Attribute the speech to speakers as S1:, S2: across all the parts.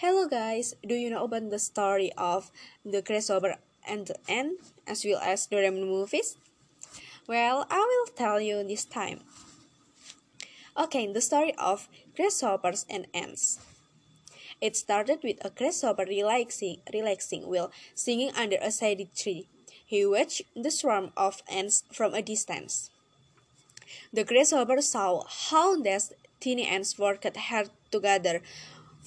S1: Hello guys, do you know about the story of the grasshopper and the ant as well as the Doraemon movies? Well, I will tell you this time. Okay, the story of grasshoppers and ants. It started with a grasshopper relaxing, relaxing while singing under a shady tree. He watched the swarm of ants from a distance. The grasshopper saw how these tiny ants worked hard together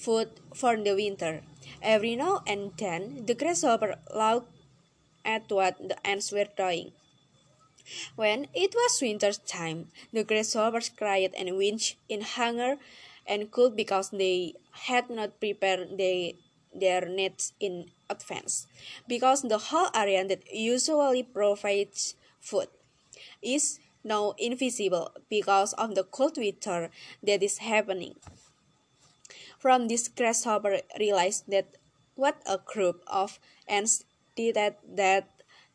S1: food for the winter. Every now and then, the grasshopper looked at what the ants were doing. When it was winter time, the grasshoppers cried and whined in hunger and cold because they had not prepared they, their needs in advance. Because the whole area that usually provides food is now invisible because of the cold winter that is happening. From this grasshopper realized that what a group of ants did at that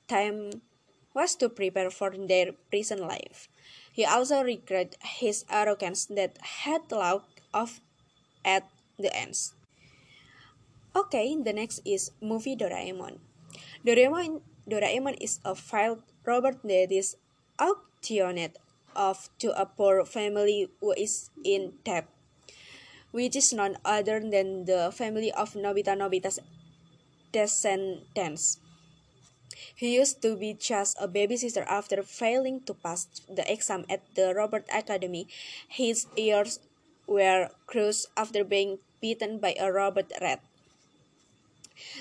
S1: time was to prepare for their prison life. He also regretted his arrogance that had looked off at the ants. Okay, the next is movie Doraemon. Doraemon, Doraemon is a failed Robert is auctioned off to a poor family who is in debt which is none other than the family of Nobita Nobita's descendants. He used to be just a babysitter after failing to pass the exam at the Robot Academy. His ears were crushed after being bitten by a robot rat.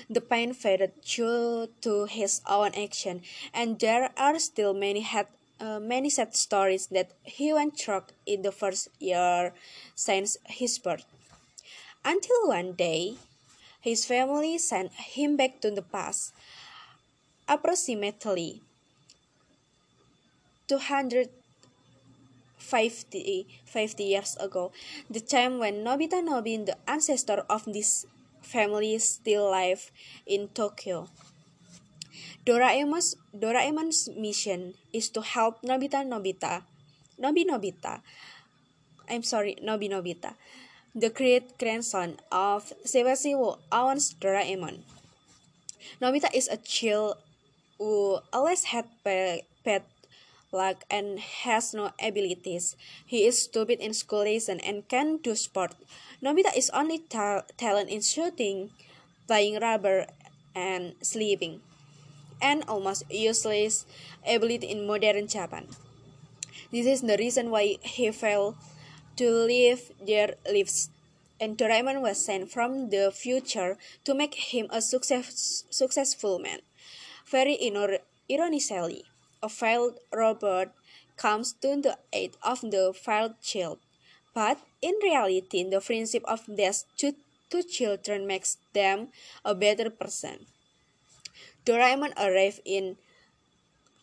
S1: The pain faded due to his own action, and there are still many head uh, many sad stories that he went through in the first year since his birth. Until one day, his family sent him back to the past, approximately 250 50 years ago, the time when Nobita Nobin, the ancestor of this family, still live in Tokyo. Doraemon's, Doraemon's mission is to help Nobita Nobita, Nobi Nobita, I'm sorry, Nobi Nobita, the great grandson of who owns Doraemon. Nobita is a child who always had pet luck and has no abilities. He is stupid in school lesson and can do sport. Nobita is only ta talent in shooting, playing rubber, and sleeping and almost useless ability in modern Japan. This is the reason why he failed to live their lives, and Doraemon was sent from the future to make him a success, successful man. Very ironically, a failed robot comes to the aid of the failed child, but in reality, the friendship of these two, two children makes them a better person. Doraemon arrived in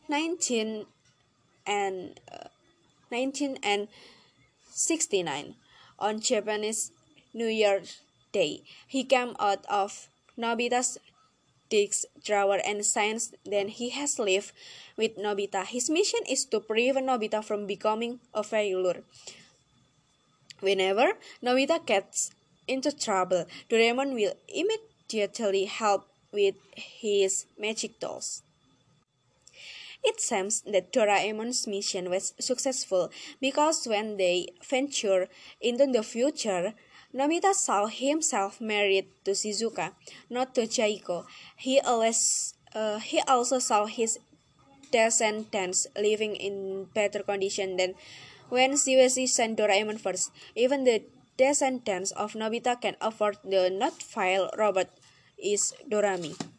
S1: 19 and uh, 19 and 69 on Japanese New Year's Day. He came out of Nobita's desk drawer and since then he has lived with Nobita. His mission is to prevent Nobita from becoming a failure. Whenever Nobita gets into trouble, Doraemon will immediately help with his magic dolls. It seems that Doraemon's mission was successful because when they ventured into the future, Nobita saw himself married to Shizuka, not to Jaiko. He, always, uh, he also saw his descendants living in better condition than when Sewashi sent Doraemon first. Even the descendants of Nobita can afford the not file robot is Dorami.